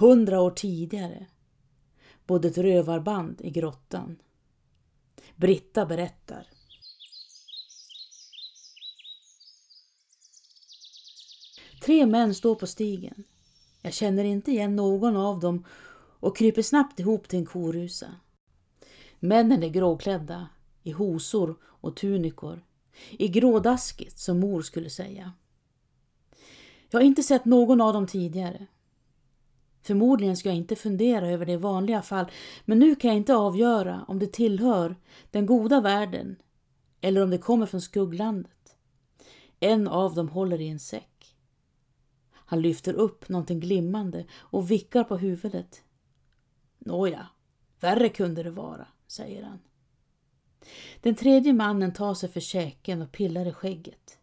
Hundra år tidigare bodde ett rövarband i grottan. Britta berättar. Tre män står på stigen. Jag känner inte igen någon av dem och kryper snabbt ihop till en korusa. Männen är gråklädda, i hosor och tunikor, i grådaskigt som mor skulle säga. Jag har inte sett någon av dem tidigare. Förmodligen ska jag inte fundera över det i vanliga fall, men nu kan jag inte avgöra om det tillhör den goda världen eller om det kommer från skugglandet. En av dem håller i en säck. Han lyfter upp någonting glimmande och vickar på huvudet. Nåja, värre kunde det vara, säger han. Den tredje mannen tar sig för käken och pillar i skägget.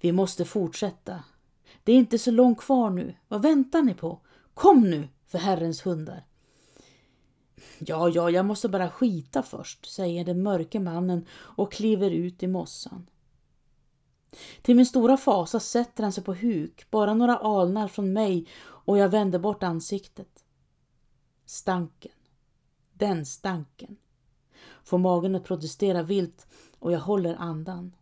Vi måste fortsätta. Det är inte så långt kvar nu. Vad väntar ni på? Kom nu, för Herrens hundar. Ja, ja, jag måste bara skita först, säger den mörke mannen och kliver ut i mossan. Till min stora fasa sätter han sig på huk, bara några alnar från mig och jag vänder bort ansiktet. Stanken. Den stanken. Får magen att protestera vilt och jag håller andan.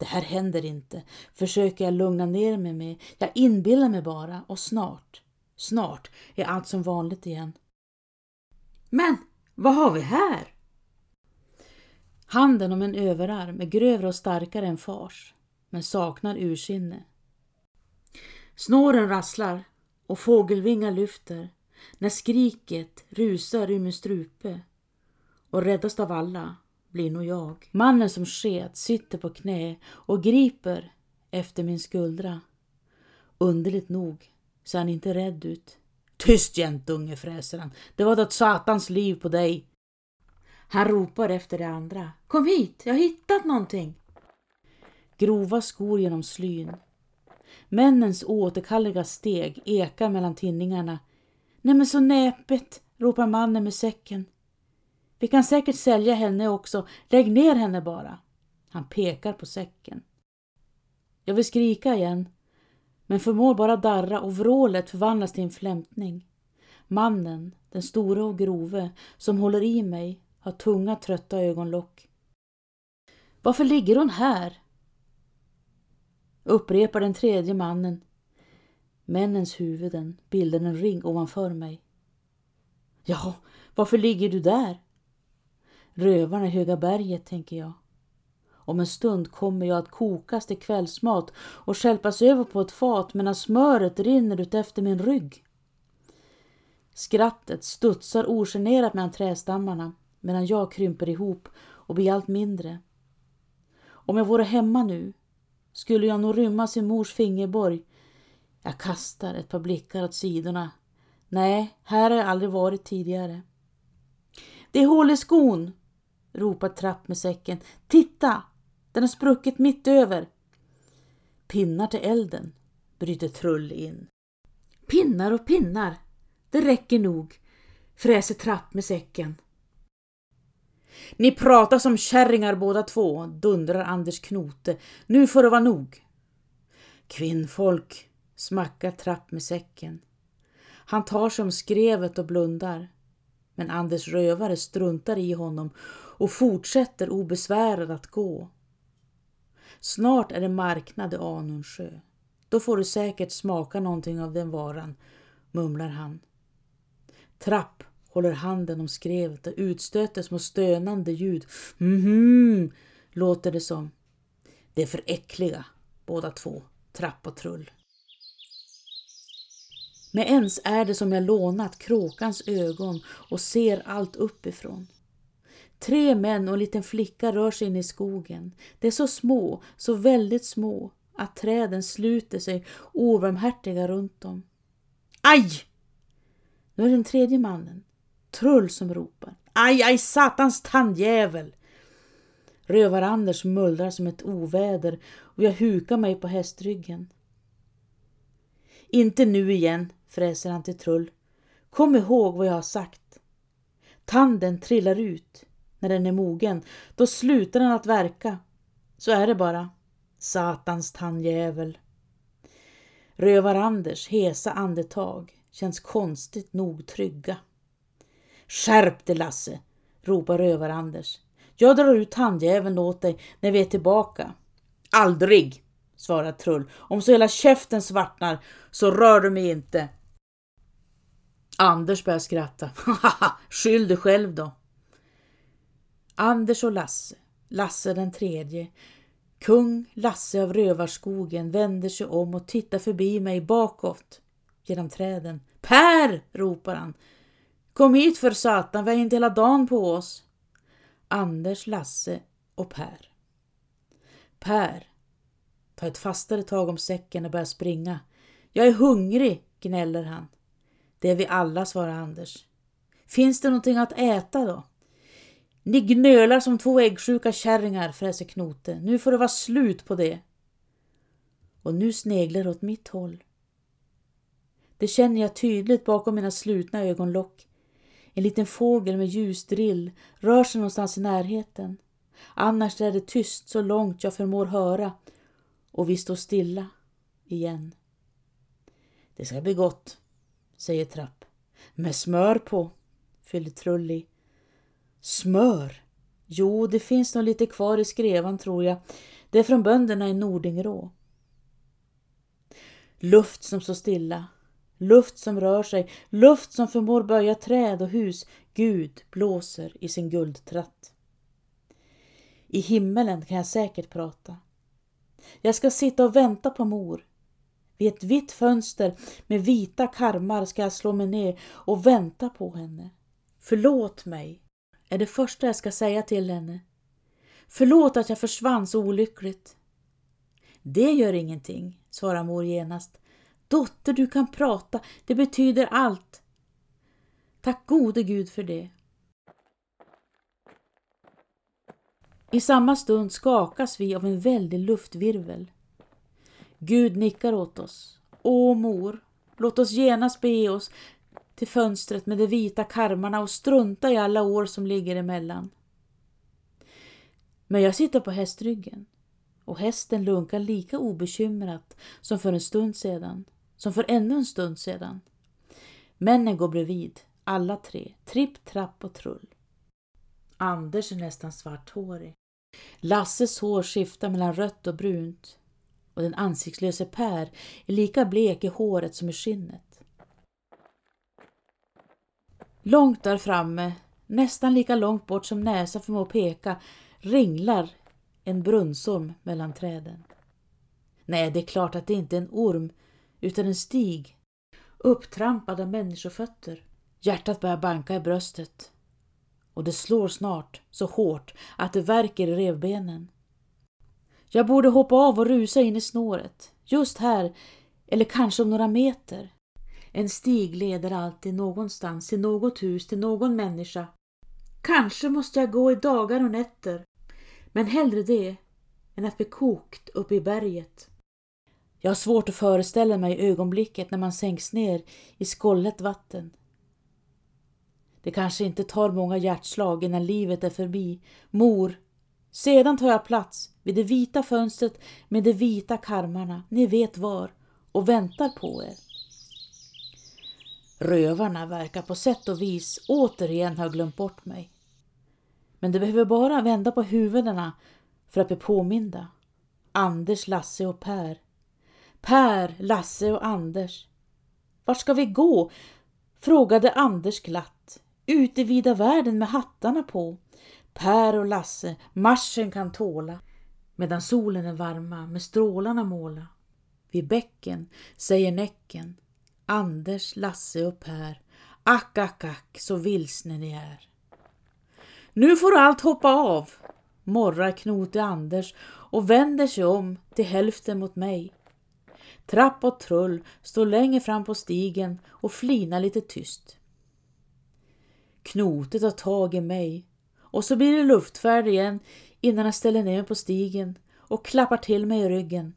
Det här händer inte, försöker jag lugna ner mig med. Jag inbillar mig bara och snart, snart är allt som vanligt igen. Men vad har vi här? Handen om en överarm är grövre och starkare än fars, men saknar ursinne. Snåren rasslar och fågelvingar lyfter när skriket rusar ur min strupe. Och räddast av alla blir nog jag. Mannen som sket sitter på knä och griper efter min skuldra. Underligt nog ser han inte rädd ut. Tyst jäntunge, fräser han. Det var ett satans liv på dig. Han ropar efter de andra. Kom hit, jag har hittat någonting. Grova skor genom slyn. Männens oåterkalleliga steg ekar mellan tinningarna. Nej men så näpet, ropar mannen med säcken. Vi kan säkert sälja henne också. Lägg ner henne bara. Han pekar på säcken. Jag vill skrika igen, men förmår bara darra och vrålet förvandlas till en flämtning. Mannen, den store och grove, som håller i mig, har tunga trötta ögonlock. Varför ligger hon här? Upprepar den tredje mannen. Männens huvuden bildar en ring ovanför mig. Ja, varför ligger du där? Rövarna i Höga berget, tänker jag. Om en stund kommer jag att kokas till kvällsmat och skälpas över på ett fat medan smöret rinner ut efter min rygg. Skrattet studsar ogenerat mellan trästammarna medan jag krymper ihop och blir allt mindre. Om jag vore hemma nu skulle jag nog rymma sin mors fingerborg. Jag kastar ett par blickar åt sidorna. Nej, här har jag aldrig varit tidigare. Det är hål i skon, ropar Trapp med säcken. Titta! Den har spruckit mitt över. Pinnar till elden, bryter Trull in. Pinnar och pinnar, det räcker nog, fräser Trapp med säcken. Ni pratar som kärringar båda två, dundrar Anders Knote. Nu får det vara nog. Kvinnfolk, smackar Trapp med säcken. Han tar sig om skrevet och blundar. Men Anders rövare struntar i honom och fortsätter obesvärad att gå. Snart är det marknad i Anundsjö. Då får du säkert smaka någonting av den varan, mumlar han. Trapp håller handen om skrevet och utstöter små stönande ljud. Mhm, låter det som. Det är för äckliga, båda två, Trapp och Trull. Med ens är det som jag lånat kråkans ögon och ser allt uppifrån. Tre män och en liten flicka rör sig in i skogen. De är så små, så väldigt små, att träden sluter sig obarmhärtiga runt dem. Aj! Nu är det den tredje mannen, Trull, som ropar. Aj, aj, satans tandjävel! Rövar-Anders mullrar som ett oväder och jag hukar mig på hästryggen. Inte nu igen, fräser han till Trull. Kom ihåg vad jag har sagt. Tanden trillar ut när den är mogen. Då slutar den att verka. Så är det bara. Satans tandjävel. Rövar-Anders hesa andetag känns konstigt nog trygga. Skärp dig Lasse, ropar Rövar-Anders. Jag drar ut handjäveln åt dig när vi är tillbaka. Aldrig, svarar Trull. Om så hela käften svartnar så rör du mig inte. Anders börjar skratta. Skyll dig själv då. Anders och Lasse, Lasse den tredje, kung Lasse av Rövarskogen vänder sig om och tittar förbi mig bakåt genom träden. Per! ropar han. Kom hit för satan, vi har inte hela dagen på oss. Anders, Lasse och Per. Per tar ett fastare tag om säcken och börjar springa. Jag är hungrig, gnäller han. Det är vi alla, svarar Anders. Finns det någonting att äta då? Ni gnölar som två äggsjuka kärringar, fräser Knote. Nu får det vara slut på det. Och nu sneglar åt mitt håll. Det känner jag tydligt bakom mina slutna ögonlock. En liten fågel med ljusdrill rör sig någonstans i närheten. Annars är det tyst så långt jag förmår höra och vi står stilla igen. Det ska bli gott, säger Trapp. Med smör på, fyller Trulli. Smör? Jo, det finns nog lite kvar i skrevan tror jag. Det är från bönderna i Nordingrå. Luft som står stilla, luft som rör sig, luft som förmår böja träd och hus. Gud blåser i sin guldtratt. I himmelen kan jag säkert prata. Jag ska sitta och vänta på mor. Vid ett vitt fönster med vita karmar ska jag slå mig ner och vänta på henne. Förlåt mig, är det första jag ska säga till henne. Förlåt att jag försvann så olyckligt. Det gör ingenting, svarar mor genast. Dotter, du kan prata, det betyder allt. Tack gode Gud för det. I samma stund skakas vi av en väldig luftvirvel. Gud nickar åt oss. Åh mor, låt oss genast bege oss till fönstret med de vita karmarna och strunta i alla år som ligger emellan. Men jag sitter på hästryggen och hästen lunkar lika obekymrat som för en stund sedan, som för ännu en stund sedan. Männen går bredvid, alla tre, tripp, trapp och trull. Anders är nästan svarthårig. Lasses hår skiftar mellan rött och brunt och den ansiktslöse Per är lika blek i håret som i skinnet. Långt där framme, nästan lika långt bort som näsan förmår peka, ringlar en brunnsorm mellan träden. Nej, det är klart att det inte är en orm, utan en stig, upptrampad av människofötter. Hjärtat börjar banka i bröstet och det slår snart så hårt att det värker i revbenen. Jag borde hoppa av och rusa in i snåret, just här eller kanske om några meter. En stig leder alltid någonstans, till något hus, till någon människa. Kanske måste jag gå i dagar och nätter, men hellre det än att bli kokt uppe i berget. Jag har svårt att föreställa mig ögonblicket när man sänks ner i skollet vatten. Det kanske inte tar många hjärtslag innan livet är förbi. Mor, sedan tar jag plats vid det vita fönstret med de vita karmarna, ni vet var, och väntar på er. Rövarna verkar på sätt och vis återigen ha glömt bort mig. Men de behöver bara vända på huvudena för att bli påminda. Anders, Lasse och Per. Per, Lasse och Anders. Vart ska vi gå? frågade Anders glatt. Ut i vida världen med hattarna på. Per och Lasse, marschen kan tåla. Medan solen är varma med strålarna måla. Vid bäcken säger Näcken Anders, Lasse och Per. Ack, ack, ack, så vilsna ni är. Nu får allt hoppa av, morrar Knote Anders och vänder sig om till hälften mot mig. Trapp och Trull står längre fram på stigen och flinar lite tyst. Knote tar tag i mig och så blir det luftfärd igen innan han ställer ner mig på stigen och klappar till mig i ryggen.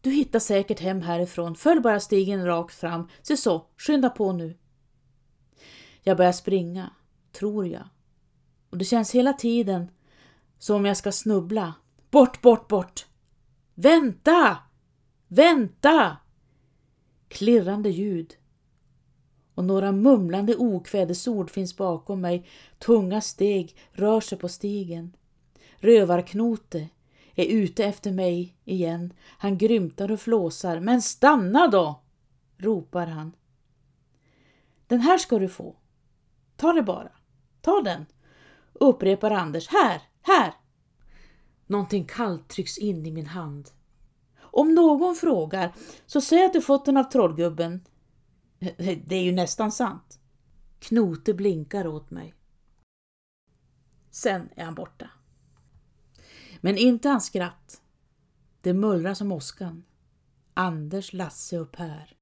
Du hittar säkert hem härifrån, följ bara stigen rakt fram, se så, skynda på nu. Jag börjar springa, tror jag. Och det känns hela tiden som om jag ska snubbla. Bort, bort, bort! Vänta! Vänta! Klirrande ljud och några mumlande okvädesord finns bakom mig. Tunga steg rör sig på stigen. Rövarknote är ute efter mig igen. Han grymtar och flåsar. Men stanna då! ropar han. Den här ska du få. Ta det bara. Ta den, upprepar Anders. Här, här! Någonting kallt trycks in i min hand. Om någon frågar så säg att du fått den av trollgubben. Det är ju nästan sant. Knote blinkar åt mig. Sen är han borta. Men inte hans skratt. Det mullrar som åskan. Anders Lasse och Per.